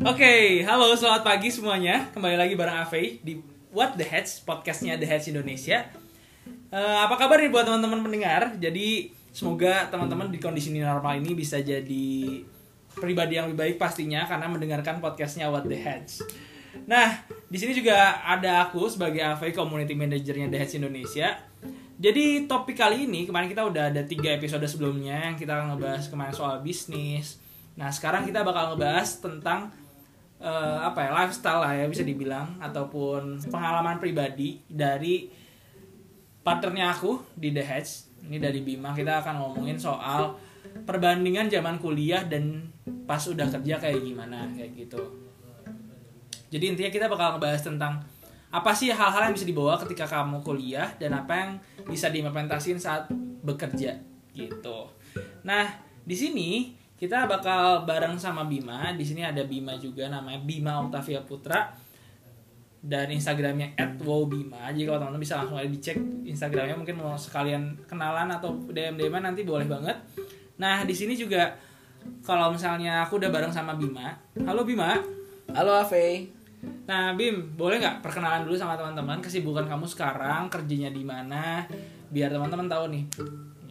Oke, halo selamat pagi semuanya. Kembali lagi bareng Ave di What the Heads, podcastnya The Heads Indonesia. Eh, apa kabar nih buat teman-teman pendengar? Jadi semoga teman-teman di kondisi new normal ini bisa jadi pribadi yang lebih baik pastinya karena mendengarkan podcastnya What the Heads. Nah, di sini juga ada aku sebagai Ave Community Managernya The Heads Indonesia. Jadi topik kali ini kemarin kita udah ada tiga episode sebelumnya yang kita ngebahas kemarin soal bisnis. Nah sekarang kita bakal ngebahas tentang eh, apa ya lifestyle lah ya bisa dibilang ataupun pengalaman pribadi dari partnernya aku di The Hedge ini dari Bima. Kita akan ngomongin soal perbandingan zaman kuliah dan pas udah kerja kayak gimana kayak gitu. Jadi intinya kita bakal ngebahas tentang apa sih hal-hal yang bisa dibawa ketika kamu kuliah dan apa yang bisa diimplementasiin saat bekerja gitu. Nah di sini kita bakal bareng sama Bima. Di sini ada Bima juga namanya Bima Octavia Putra dan Instagramnya @wowbima. Jadi kalau teman-teman bisa langsung aja dicek Instagramnya mungkin mau sekalian kenalan atau DM DM nanti boleh banget. Nah di sini juga kalau misalnya aku udah bareng sama Bima. Halo Bima. Halo Ave. Nah Bim boleh nggak perkenalan dulu sama teman-teman kesibukan kamu sekarang kerjanya di mana biar teman-teman tahu nih.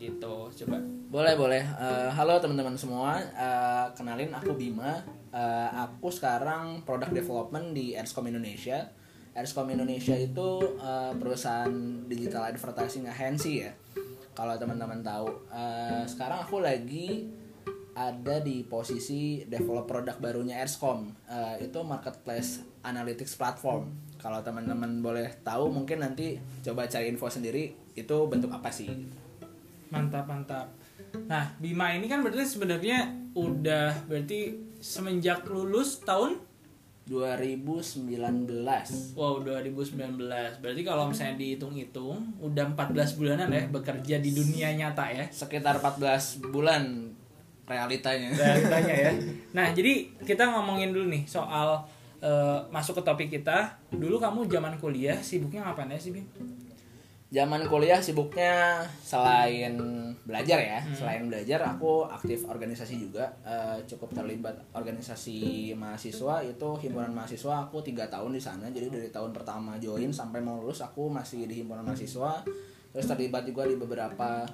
Gitu coba. Boleh boleh. Eh, halo teman-teman semua. Eh, kenalin aku Bima. Eh, aku sekarang product development di Erscom Indonesia. Erscom Indonesia itu eh, perusahaan digital advertising agency ya. Kalau teman-teman tahu. Eh, sekarang aku lagi ada di posisi develop produk barunya Erscom. Eh, itu marketplace analytics platform. Kalau teman-teman boleh tahu mungkin nanti coba cari info sendiri itu bentuk apa sih. Mantap, mantap. Nah, Bima ini kan berarti sebenarnya udah berarti semenjak lulus tahun 2019 wow 2019. Berarti kalau misalnya dihitung-hitung udah 14 bulanan ya bekerja di dunia nyata ya. sekitar 14 bulan realitanya Realitanya ya. Nah, jadi kita ngomongin dulu nih soal eh, masuk ke topik kita. Dulu kamu zaman kuliah sibuknya ngapain ya sih, Bim? Zaman kuliah sibuknya selain belajar ya selain belajar aku aktif organisasi juga. Eh, cukup terlibat organisasi mahasiswa itu himpunan mahasiswa aku tiga tahun di sana. Jadi dari tahun pertama join sampai mau lulus aku masih di himpunan mahasiswa. Terus terlibat juga di beberapa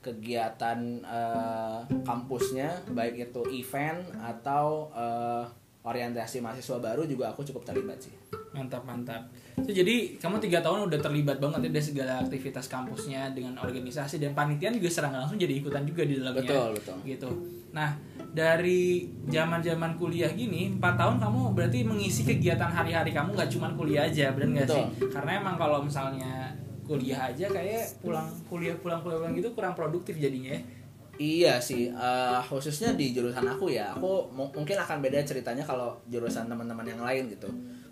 kegiatan eh, kampusnya baik itu event atau eh, orientasi mahasiswa baru juga aku cukup terlibat sih Mantap, mantap. So, jadi kamu tiga tahun udah terlibat banget ya dari segala aktivitas kampusnya dengan organisasi dan panitian juga serang langsung jadi ikutan juga di dalamnya. betul betul Gitu. Nah, dari zaman-zaman kuliah gini, empat tahun kamu berarti mengisi kegiatan hari-hari kamu nggak cuma kuliah aja, bener nggak sih? Karena emang kalau misalnya kuliah aja kayak pulang kuliah pulang kuliah pulang gitu kurang produktif jadinya ya. Iya sih, eh, khususnya di jurusan aku ya. Aku mu- mungkin akan beda ceritanya kalau jurusan teman-teman yang lain gitu.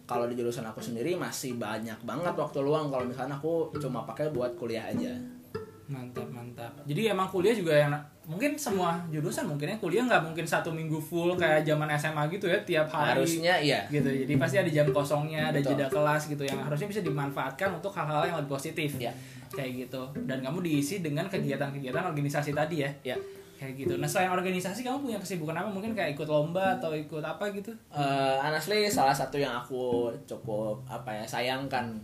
Kalau di jurusan aku sendiri masih banyak banget waktu luang kalau misalnya aku cuma pakai buat kuliah aja. Mantap, mantap. Jadi emang kuliah juga yang mungkin semua jurusan mungkinnya kuliah nggak mungkin satu minggu full kayak zaman SMA gitu ya tiap hari. Harusnya iya. gitu. Jadi pasti ada jam kosongnya, ada Betul. jeda kelas gitu yang harusnya bisa dimanfaatkan untuk hal-hal yang lebih positif. Iya. Kayak gitu. Dan kamu diisi dengan kegiatan-kegiatan organisasi tadi ya. Ya. Kayak gitu. Nah, selain organisasi kamu punya kesibukan apa? Mungkin kayak ikut lomba atau ikut apa gitu? Eh, honestly salah satu yang aku cukup apa ya sayangkan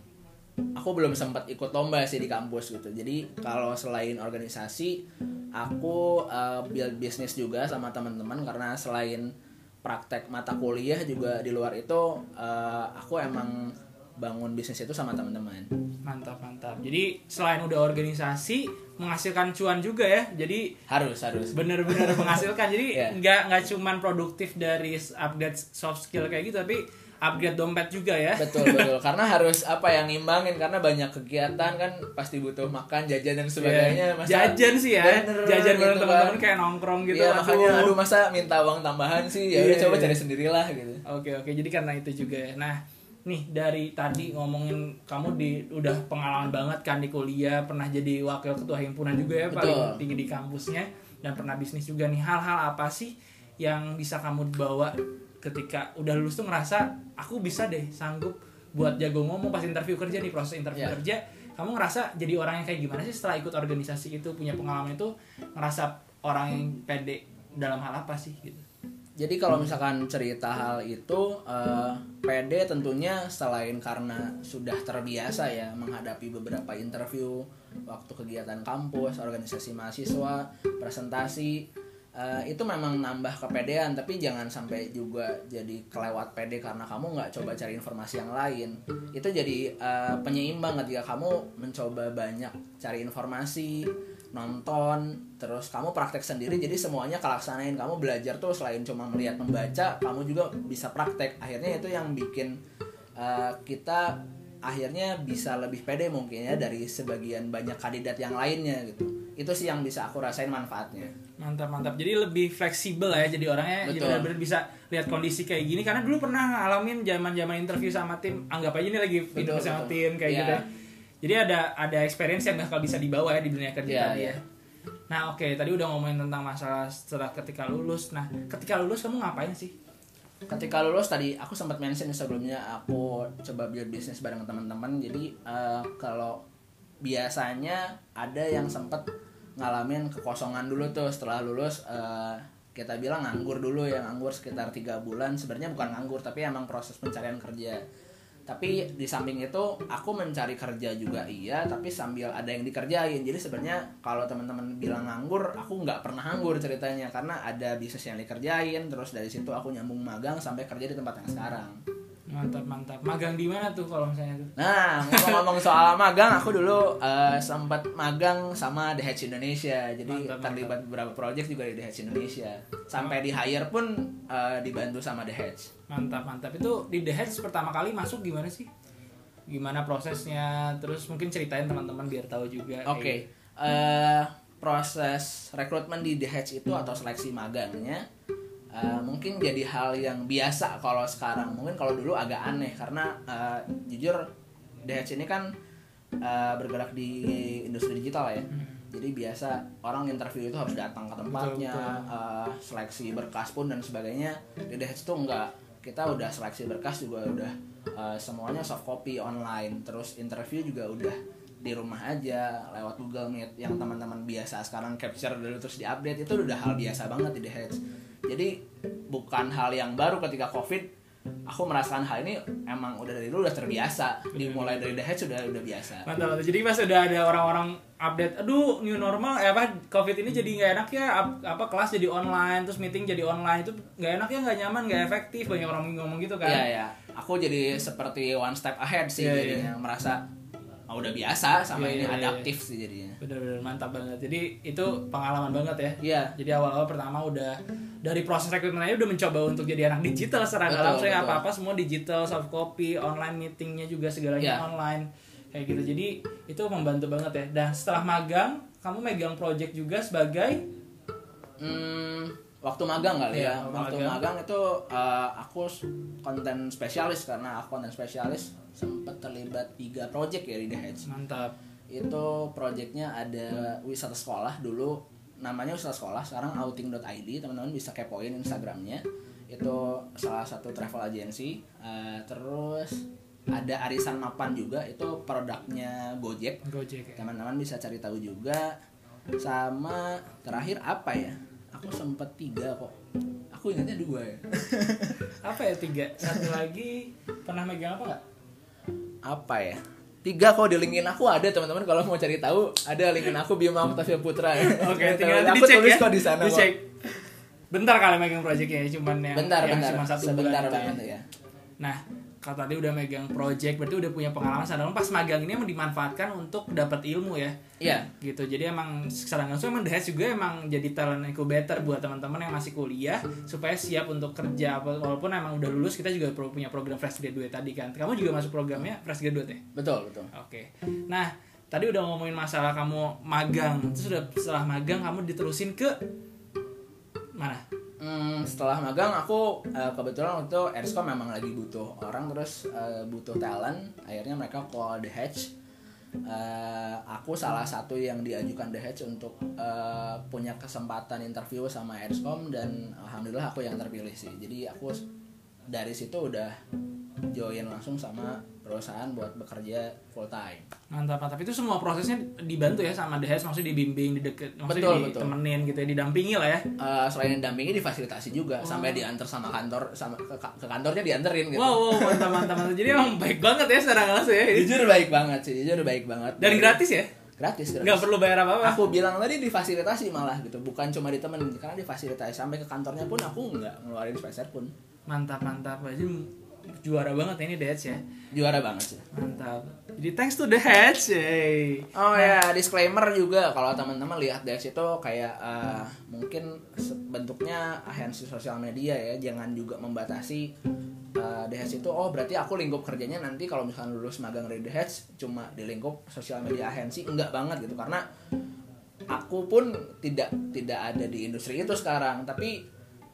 aku belum sempat ikut lomba sih di kampus gitu jadi kalau selain organisasi aku eh, build bisnis juga sama teman-teman karena selain praktek mata kuliah juga di luar itu eh, aku emang bangun bisnis itu sama teman-teman Mantap, mantap. Jadi selain udah organisasi menghasilkan cuan juga ya. Jadi harus harus bener-bener menghasilkan jadi Iya. nggak nggak cuman produktif dari upgrade soft skill kayak gitu tapi upgrade dompet juga ya betul betul karena harus apa yang ngimbangin karena banyak kegiatan kan pasti butuh makan jajan dan sebagainya. Masa- jajan sih ya Bener, jajan bareng gitu teman-teman kan. kayak nongkrong gitu aduh. makanya aduh masa minta uang tambahan sih ya udah Iya, coba iya. cari sendirilah gitu. oke oke jadi karena itu juga ya nah nih dari tadi ngomongin kamu di udah pengalaman banget kan di kuliah pernah jadi wakil ketua himpunan juga ya Betul. paling tinggi di kampusnya dan pernah bisnis juga nih hal-hal apa sih yang bisa kamu bawa ketika udah lulus tuh ngerasa aku bisa deh sanggup buat jago ngomong pas interview kerja nih proses interview Iya. kerja kamu ngerasa jadi orang yang kayak gimana sih setelah ikut organisasi itu punya pengalaman itu ngerasa orang yang pede dalam hal apa sih gitu jadi kalau misalkan cerita hal itu eh, PD tentunya selain karena sudah terbiasa ya menghadapi beberapa interview waktu kegiatan kampus, organisasi mahasiswa, presentasi eh, itu memang nambah kepedean. Tapi jangan sampai juga jadi kelewat PD karena kamu nggak coba cari informasi yang lain. Itu jadi eh, penyeimbang ketika kamu mencoba banyak cari informasi nonton terus kamu praktek sendiri jadi semuanya kelaksanain kamu belajar tuh selain cuma melihat membaca kamu juga bisa praktek akhirnya itu yang bikin uh, kita akhirnya bisa lebih pede mungkin ya dari sebagian banyak kandidat yang lainnya gitu itu sih yang bisa aku rasain manfaatnya Mantap mantap. Jadi lebih fleksibel ya jadi orangnya jadi Betul. benar-benar bisa lihat kondisi kayak gini karena dulu pernah ngalamin zaman-zaman interview sama tim anggap aja ini lagi Betul, interview sama betul. tim kayak Iya. gitu. Ya. Jadi ada ada experience yang bakal bisa dibawa ya di dunia kerja Iya, tadi iya. ya. Nah, oke, tadi udah ngomongin tentang masalah setelah ketika lulus. Nah, ketika lulus kamu ngapain sih? ketika lulus tadi aku sempat mention sebelumnya aku coba build bisnis bareng teman-teman jadi eh, kalau biasanya ada yang sempat ngalamin kekosongan dulu tuh setelah lulus eh, kita bilang nganggur dulu ya nganggur sekitar tiga bulan sebenarnya bukan nganggur tapi emang proses pencarian kerja tapi di samping itu aku mencari kerja juga iya tapi sambil ada yang dikerjain. Jadi sebenarnya kalau teman-teman bilang nganggur aku nggak pernah nganggur ceritanya. Karena ada bisnis yang dikerjain terus dari situ aku nyambung magang sampai kerja di tempat yang sekarang Mantap, mantap. Magang di mana tuh kalau misalnya tuh? nah ngomong-ngomong soal magang aku dulu eh, sempat magang sama The Hedge Indonesia jadi Mantap, terlibat beberapa project juga di The Hedge Indonesia sampai di hire pun eh, dibantu sama The Hedge Mantap, mantap. Itu di The Hedge pertama kali masuk gimana sih? Gimana prosesnya? Terus mungkin ceritain teman-teman biar tahu juga. Oke, eh, proses rekrutmen di The Hedge itu atau seleksi magangnya eh, mungkin jadi hal yang biasa kalau sekarang. Mungkin kalau dulu agak aneh karena eh, jujur Hedge ini kan eh, bergerak di industri digital ya. Hmm. Jadi biasa orang interview itu harus datang ke tempatnya, Betul, eh, seleksi berkas pun dan sebagainya. Di Hedge itu enggak. Kita udah seleksi berkas juga udah eh, semuanya soft copy online. Terus interview juga udah di rumah aja lewat Google Meet yang teman-teman biasa sekarang capture dulu terus diupdate itu udah hal biasa banget di The Hedge. Jadi bukan hal yang baru ketika Covid. Aku merasakan hal ini emang udah dari dulu udah terbiasa. Dimulai dari The Hedge sudah udah biasa. Mantap, mantap. Jadi pas udah ada orang-orang update, aduh new normal, eh apa covid ini jadi nggak enak ya, ap- apa kelas jadi online, terus meeting jadi online itu nggak enak ya, nggak nyaman, nggak efektif, banyak orang ngomong gitu kan? Iya ya, aku jadi seperti one step ahead sih Iya, jadinya merasa oh, udah biasa sama Iya, ini iya, iya, adaptif sih jadinya. Bener-bener mantap banget. Jadi itu pengalaman banget ya. Iya. Jadi awal-awal pertama udah dari proses rekrutmen aja udah mencoba untuk jadi anak digital secara dalam saya betul. apa-apa semua digital, soft copy, online meetingnya juga segalanya Iya. online kayak gitu. Jadi itu membantu banget ya. Dan setelah magang, kamu megang project juga sebagai Hmm, waktu magang kali Iya, ya. waktu Waktu magang. magang itu uh, aku konten spesialis karena aku konten spesialis sempat terlibat tiga project ya di The Hedge. mantap. Itu projectnya ada wisata sekolah dulu namanya wisata sekolah sekarang outing.id teman-teman bisa kepoin instagramnya itu salah satu travel agency Uh, terus ada arisan mapan juga itu produknya Gojek Gojek ya. teman-teman bisa cari tahu juga sama terakhir apa ya aku sempet tiga kok aku ingatnya dua ya Apa ya tiga? Satu lagi pernah megang apa nggak? apa ya tiga kok di linkin aku ada teman-teman kalau mau cari tahu ada linkin aku Bima Octavia Putra Oke, tinggal nanti aku dicek tulis ya. kok di sana kok. Dicek. Bentar kali megang projectnya cuman yang bentar yang bentar cuma satu sebentar bulan ya. banget ya Nah, kalau tadi udah megang project, berarti udah punya pengalaman. Sadar pas magang ini emang dimanfaatkan untuk dapat ilmu ya, iya gitu. Jadi emang secara langsung emang Hedge juga emang jadi talent incubator buat teman-teman yang masih kuliah supaya siap untuk kerja. Walaupun emang udah lulus, kita juga perlu punya program fresh graduate tadi kan. Kamu juga masuk programnya fresh graduate ya? betul betul Oke. Nah, tadi udah ngomongin masalah kamu magang. Terus udah setelah magang kamu diterusin ke mana? Hmm, setelah magang aku eh, kebetulan waktu itu memang lagi butuh orang terus eh, butuh talent. Akhirnya mereka call The Hedge Eh, aku salah satu yang diajukan The Hedge untuk eh, punya kesempatan interview sama Erscom dan alhamdulillah aku yang terpilih sih. Jadi aku dari situ udah join langsung sama perusahaan buat bekerja full time. Mantap, mantap. Itu semua prosesnya dibantu ya sama Heads, maksudnya dibimbing, dideket, maksudnya Betul, betul. ditemenin gitu ya, didampingi lah ya. Eh, selain dampingi difasilitasi juga sampai diantar sama kantor sama ke, ke kantornya dianterin gitu. Wow, wow, mantap, mantap, mantap. Jadi emang baik banget ya secara langsung ya. Jujur baik banget sih, jujur baik banget. Dan gratis ya? Gratis, gratis. Nggak perlu bayar apa-apa. Aku bilang tadi difasilitasi malah gitu, bukan cuma ditemenin karena difasilitasi sampai ke kantornya pun aku nggak ngeluarin spacer pun. Mantap, mantap. Jadi juara banget ini The Heads ya. Juara banget sih. Mantap. Jadi thanks to The Heads, yay. Oh ya, disclaimer juga kalau teman-teman lihat Dex itu kayak eh, mungkin bentuknya agensi sosial media ya, jangan juga membatasi uh, The Hedge itu oh berarti aku lingkup kerjanya nanti kalau misalkan lulus magang dari The Hedge cuma di lingkup sosial media agensi enggak banget gitu karena aku pun tidak tidak ada di industri itu sekarang tapi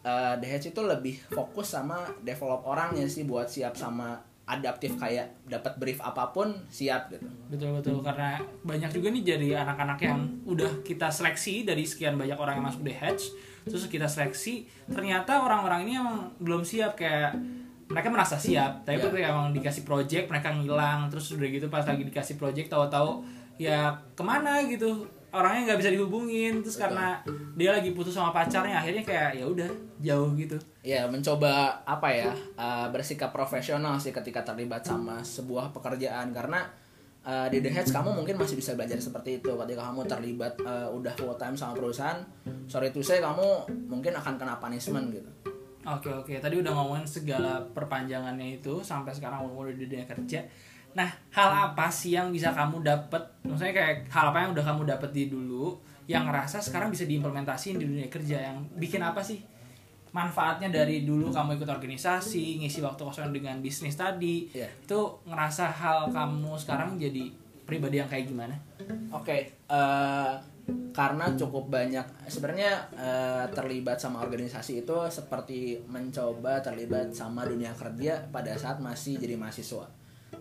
uh, The Hedge itu lebih fokus sama develop orangnya sih buat siap sama adaptif kayak dapat brief apa pun siap gitu. Betul betul. Karena banyak juga nih jadi anak-anak yang udah kita seleksi dari sekian banyak orang yang masuk The Hedge terus kita seleksi ternyata orang-orang ini emang belum siap. Kayak mereka merasa siap tapi Ya. ketika emang dikasih project mereka ngilang terus udah gitu pas lagi dikasih project tahu-tahu ya ke mana gitu orangnya nggak bisa dihubungin. Terus Betul. karena dia lagi putus sama pacarnya akhirnya kayak ya udah jauh gitu. Ya mencoba apa ya uh, bersikap profesional sih ketika terlibat sama sebuah pekerjaan. Karena uh, di The Hedge kamu mungkin masih bisa belajar seperti itu. Ketika kamu terlibat uh, udah full time sama perusahaan sorry to say kamu mungkin akan kena punishment gitu. Oke oke, tadi udah ngomongin segala perpanjangannya itu sampai sekarang umur di dunia kerja. Nah, hal apa sih yang bisa kamu dapat? Maksudnya kayak hal apa yang udah kamu dapat di dulu yang ngerasa sekarang bisa diimplementasiin di dunia kerja yang bikin apa sih? Manfaatnya dari dulu kamu ikut organisasi, ngisi waktu kosong dengan bisnis tadi, Iya. itu ngerasa hal kamu sekarang jadi pribadi yang kayak gimana? Oke, eh, karena cukup banyak sebenarnya eh, terlibat sama organisasi itu seperti mencoba terlibat sama dunia kerja pada saat masih jadi mahasiswa.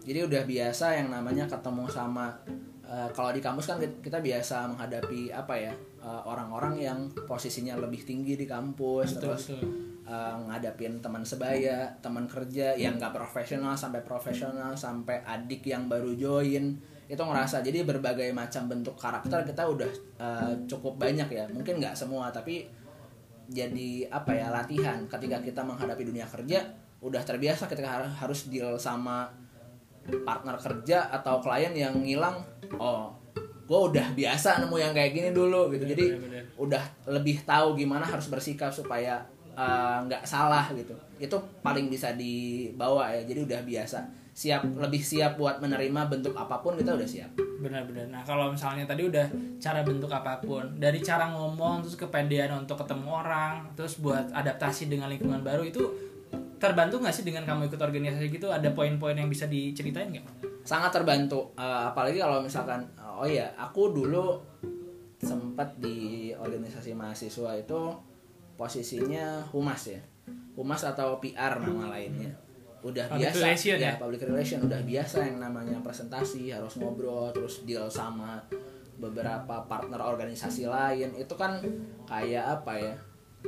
Jadi udah biasa yang namanya ketemu sama eh, kalau di kampus kan kita biasa menghadapi apa ya eh, orang-orang yang posisinya lebih tinggi di kampus Betul, terus betul. uh, ngadapin teman sebaya, teman kerja yang nggak profesional sampai profesional sampai adik yang baru join itu ngerasa. Jadi berbagai macam bentuk karakter kita udah uh, cukup banyak ya. Mungkin nggak semua tapi jadi apa ya latihan. Ketika kita menghadapi dunia kerja udah terbiasa ketika har- harus deal sama partner kerja atau klien yang ngilang oh gue udah biasa nemu yang kayak gini dulu gitu. Jadi Bener-bener. udah lebih tahu gimana harus bersikap supaya uh, nggak salah gitu. Itu paling bisa dibawa ya. Jadi udah biasa. Siap lebih siap buat menerima bentuk apa pun kita udah siap. Benar-benar. Nah, kalau misalnya tadi udah cara bentuk apa pun, dari cara ngomong terus kepedean untuk ketemu orang, terus buat adaptasi dengan lingkungan baru itu terbantu nggak sih dengan kamu ikut organisasi gitu? Ada poin-poin yang bisa diceritain nggak? sangat terbantu. Uh, apalagi kalau misalkan oh iya aku dulu sempat di organisasi mahasiswa itu posisinya humas ya. Humas atau PR nama lainnya. Udah Public biasa. relation ya? public relation. Udah biasa yang namanya presentasi harus ngobrol terus deal sama beberapa partner organisasi lain. Itu kan kayak apa ya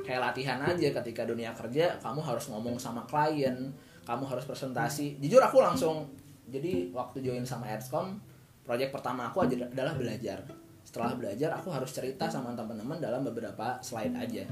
kayak latihan aja ketika dunia kerja kamu harus ngomong sama klien kamu harus presentasi. Jujur aku langsung jadi waktu join sama Edscom project pertama aku adalah belajar. Setelah belajar aku harus cerita sama teman-teman dalam beberapa slide aja.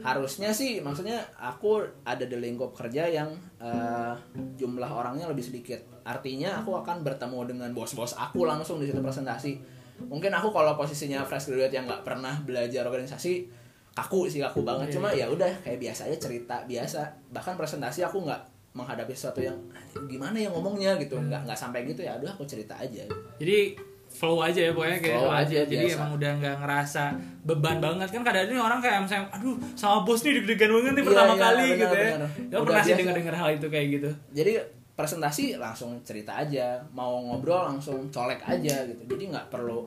Harusnya sih maksudnya aku ada di lingkup kerja yang eh, jumlah orangnya lebih sedikit. Artinya aku akan bertemu dengan bos-bos aku langsung di situ presentasi. Mungkin aku kalau posisinya fresh graduate yang nggak pernah belajar organisasi kaku sih kaku banget. Iya, cuma ya udah kayak biasa aja cerita biasa. Bahkan presentasi aku nggak menghadapi sesuatu yang gimana ya ngomongnya? gitu. Nggak nggak sampai gitu ya. Udah aku cerita aja. Jadi flow aja ya pokoknya kayak Flow aja, Jadi biasa. emang udah nggak ngerasa beban banget. Kan kadang-kadang orang kayak misalnya aduh sama bos nih deg-degan banget nih Iya, pertama iya, kali benar, gitu ya. benar. Ya Udah pernah sih biasa. denger-denger hal itu kayak gitu. jadi presentasi langsung cerita aja. Mau ngobrol langsung colek aja gitu. Jadi nggak perlu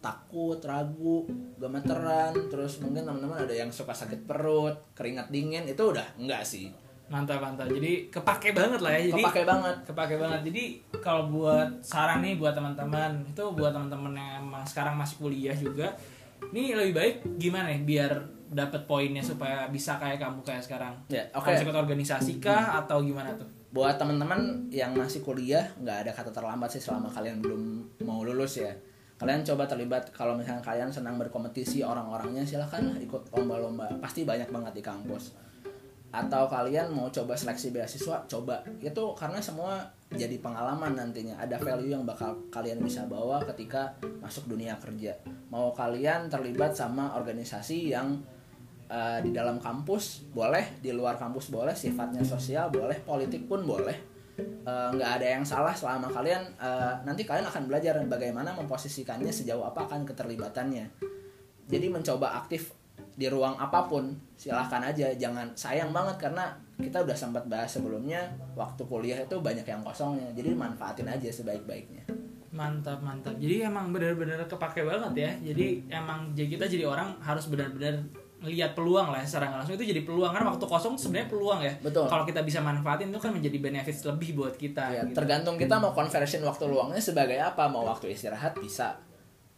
takut ragu gemeteran terus mungkin teman-teman ada yang suka sakit perut keringat dingin itu udah enggak sih. Mantap mantap. Jadi kepake banget lah ya. Jadi kepake banget. kepake banget. Jadi kalau buat saran nih buat teman-teman itu buat teman-teman yang emang sekarang masih kuliah juga ini lebih baik gimana ya biar dapat poinnya supaya bisa kayak kamu kayak sekarang? Ya oke. Harus ikut organisasi kah atau gimana tuh? Buat teman-teman yang masih kuliah nggak ada kata terlambat sih selama kalian belum mau lulus ya kalian coba terlibat kalau misalnya kalian senang berkompetisi orang-orangnya silahkan lah ikut lomba-lomba. Pasti banyak banget di kampus. Atau kalian mau coba seleksi beasiswa coba. Itu karena semua jadi pengalaman nantinya. Ada value yang bakal kalian bisa bawa ketika masuk dunia kerja. Mau kalian terlibat sama organisasi yang uh, di dalam kampus boleh. Di luar kampus boleh sifatnya sosial boleh politik pun boleh uh, nggak ada yang salah selama kalian uh, nanti kalian akan belajar bagaimana memposisikannya sejauh apa akan keterlibatannya. Jadi mencoba aktif di ruang apa pun silahkan aja. Jangan sayang banget karena kita udah sempat bahas sebelumnya waktu kuliah itu banyak yang kosongnya. Jadi manfaatin aja sebaik-baiknya. Mantap mantap. Jadi emang benar-benar kepake banget ya. Jadi emang kita jadi orang harus benar-benar lihat peluang lah secara langsung itu jadi peluang kan waktu kosong sebenarnya peluang ya betul kalau kita bisa manfaatin itu kan menjadi benefit lebih buat kita ya, gitu. tergantung kita mau conversion waktu luangnya sebagai apa mau waktu istirahat bisa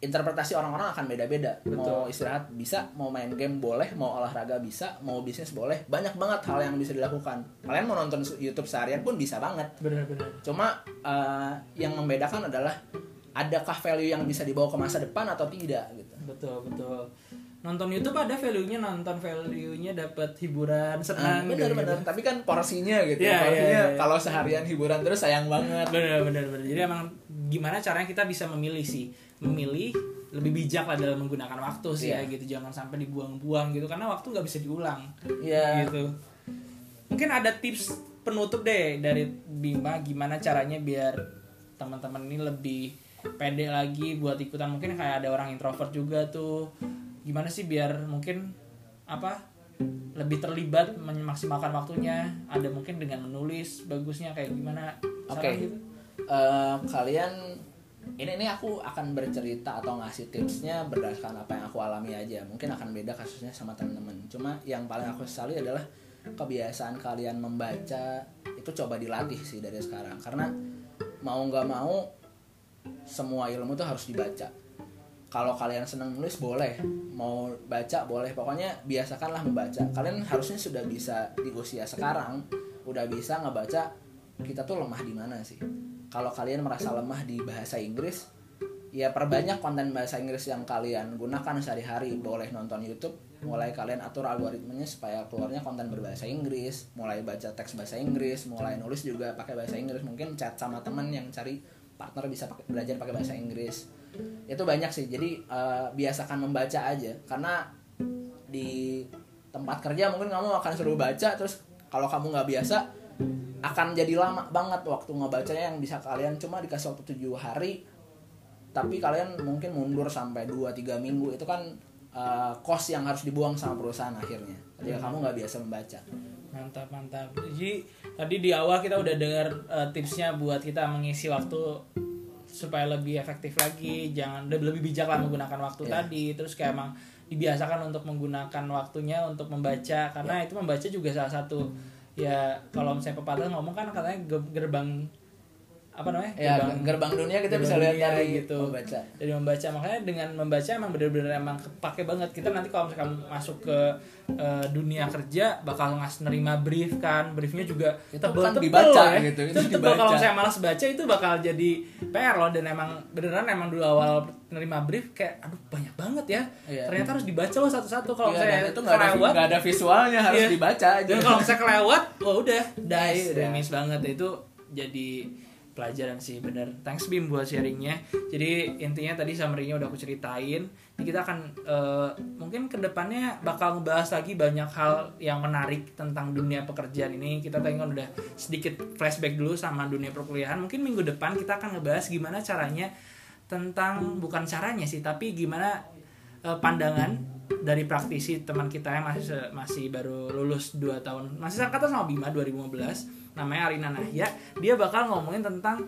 interpretasi orang-orang akan beda-beda. Mau istirahat bisa, mau main game boleh, mau olahraga bisa, mau bisnis boleh. Banyak banget hal yang bisa dilakukan. Kalian mau nonton YouTube seharian pun bisa banget. Benar-benar. Cuma uh, yang membedakan adalah adakah value yang bisa dibawa ke masa depan atau tidak gitu. Betul, betul. Nonton YouTube ada value-nya, nonton value-nya dapat hiburan, senang bener, gitu. bener. Tapi kan porsinya gitu. Yeah, porsinya yeah, yeah. kalau seharian hiburan terus sayang banget. Bener, bener, bener. Jadi emang gimana caranya kita bisa memilih sih memilih lebih bijak lah dalam menggunakan waktu sih yeah. ya gitu jangan sampai dibuang-buang gitu karena waktu nggak bisa diulang yeah. gitu mungkin ada tips penutup deh dari Bima gimana caranya biar teman-teman ini lebih pede lagi buat ikutan mungkin kayak ada orang introvert juga tuh gimana sih biar mungkin apa lebih terlibat memaksimalkan waktunya? Ada mungkin dengan menulis bagusnya kayak gimana? Oke. okay. gitu? uh, kalian ini ini aku akan bercerita atau ngasih tipsnya berdasarkan apa yang aku alami aja. Mungkin akan beda kasusnya sama teman-teman. Cuma yang paling aku sesali adalah kebiasaan kalian membaca itu coba dilatih sih dari sekarang. Karena mau nggak mau semua ilmu tuh harus dibaca kalau kalian seneng nulis boleh. Mau baca boleh. Pokoknya biasakanlah membaca. Kalian harusnya sudah bisa di usia sekarang udah bisa ngebaca kita tuh lemah di mana sih? Kalau kalian merasa lemah di bahasa Inggris ya perbanyak konten bahasa Inggris yang kalian gunakan sehari-hari. Boleh nonton YouTube mulai kalian atur algoritmanya supaya keluarnya konten berbahasa Inggris. Mulai baca teks bahasa Inggris mulai nulis juga pakai bahasa Inggris. Mungkin chat sama temen yang cari partner bisa pakai, belajar pakai bahasa Inggris itu banyak sih. Jadi uh, biasakan membaca aja. Karena di tempat kerja mungkin kamu akan suruh baca terus kalau kamu nggak biasa akan jadi lama banget waktu ngebacanya yang bisa kalian cuma dikasih waktu tujuh hari tapi kalian mungkin mundur sampai 2-3 minggu. Itu kan uh, cost yang harus dibuang sama perusahaan akhirnya ketika hmm. kamu nggak biasa membaca. Mantap mantap. Jadi tadi di awal kita udah dengar uh, tipsnya buat kita mengisi waktu supaya lebih efektif lagi jangan lebih bijak lah menggunakan waktu yeah. tadi. Terus kayak emang dibiasakan untuk menggunakan waktunya untuk membaca karena yeah. itu membaca juga salah satu ya kalau misalnya pepatah ngomong kan katanya gerbang apa namanya? Ya, gerbang, gerbang dunia kita gerbang bisa lihat dari gitu. membaca dari membaca makanya dengan membaca emang benar-benar emang kepake banget. Kita nanti kalau misalkan masuk ke uh, dunia kerja bakal ngas nerima brief kan. Briefnya juga itu kan dibaca ya. gitu itu, itu kalau saya malas baca itu bakal jadi PR loh. Dan emang beneran emang dulu awal nerima brief kayak aduh banyak banget ya. Iya. ternyata harus dibaca loh satu-satu. Kalau iya, saya itu nggak ada gak ada visualnya harus iya. dibaca aja. Dan kalau saya kelewat oh udah die yes, udah ya. miss banget. Itu jadi pelajaran sih bener. Thanks Bim buat sharingnya. Jadi intinya tadi summary-nya udah aku ceritain. Ini kita akan uh, mungkin ke depannya bakal ngebahas lagi banyak hal yang menarik tentang dunia pekerjaan ini. Kita tadi kan udah sedikit flashback dulu sama dunia perkuliahan. Mungkin minggu depan kita akan ngebahas gimana caranya tentang bukan caranya sih tapi gimana uh, pandangan dari praktisi teman kita yang masih masih baru lulus 2 tahun masih angkatan sama Bima 2015 namanya Arina Nahya dia bakal ngomongin tentang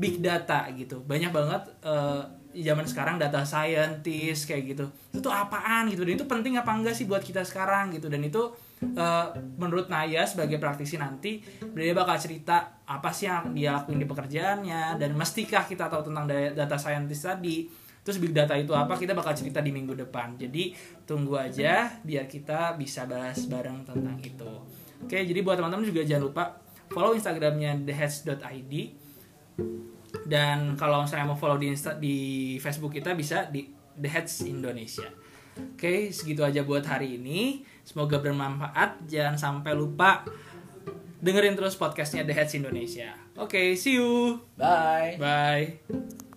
big data gitu. Banyak banget uh, zaman sekarang data scientist kayak gitu. Itu tuh apaan gitu? Dan itu penting apa enggak sih buat kita sekarang gitu? Dan itu uh, menurut Naya sebagai praktisi nanti dia bakal cerita apa sih yang dia lakuin di pekerjaannya dan mestikah kita tahu tentang data scientist tadi terus big data itu apa kita bakal cerita di minggu depan jadi tunggu aja biar kita bisa bahas bareng tentang itu oke jadi buat teman-teman juga jangan lupa follow instagramnya theheads.id dan kalau misalnya mau follow di Insta, di Facebook kita bisa di The Heads Indonesia. Oke, segitu aja buat hari ini. Semoga bermanfaat. Jangan sampai lupa dengerin terus podcastnya The Heads Indonesia. Oke, see you. Bye. Bye.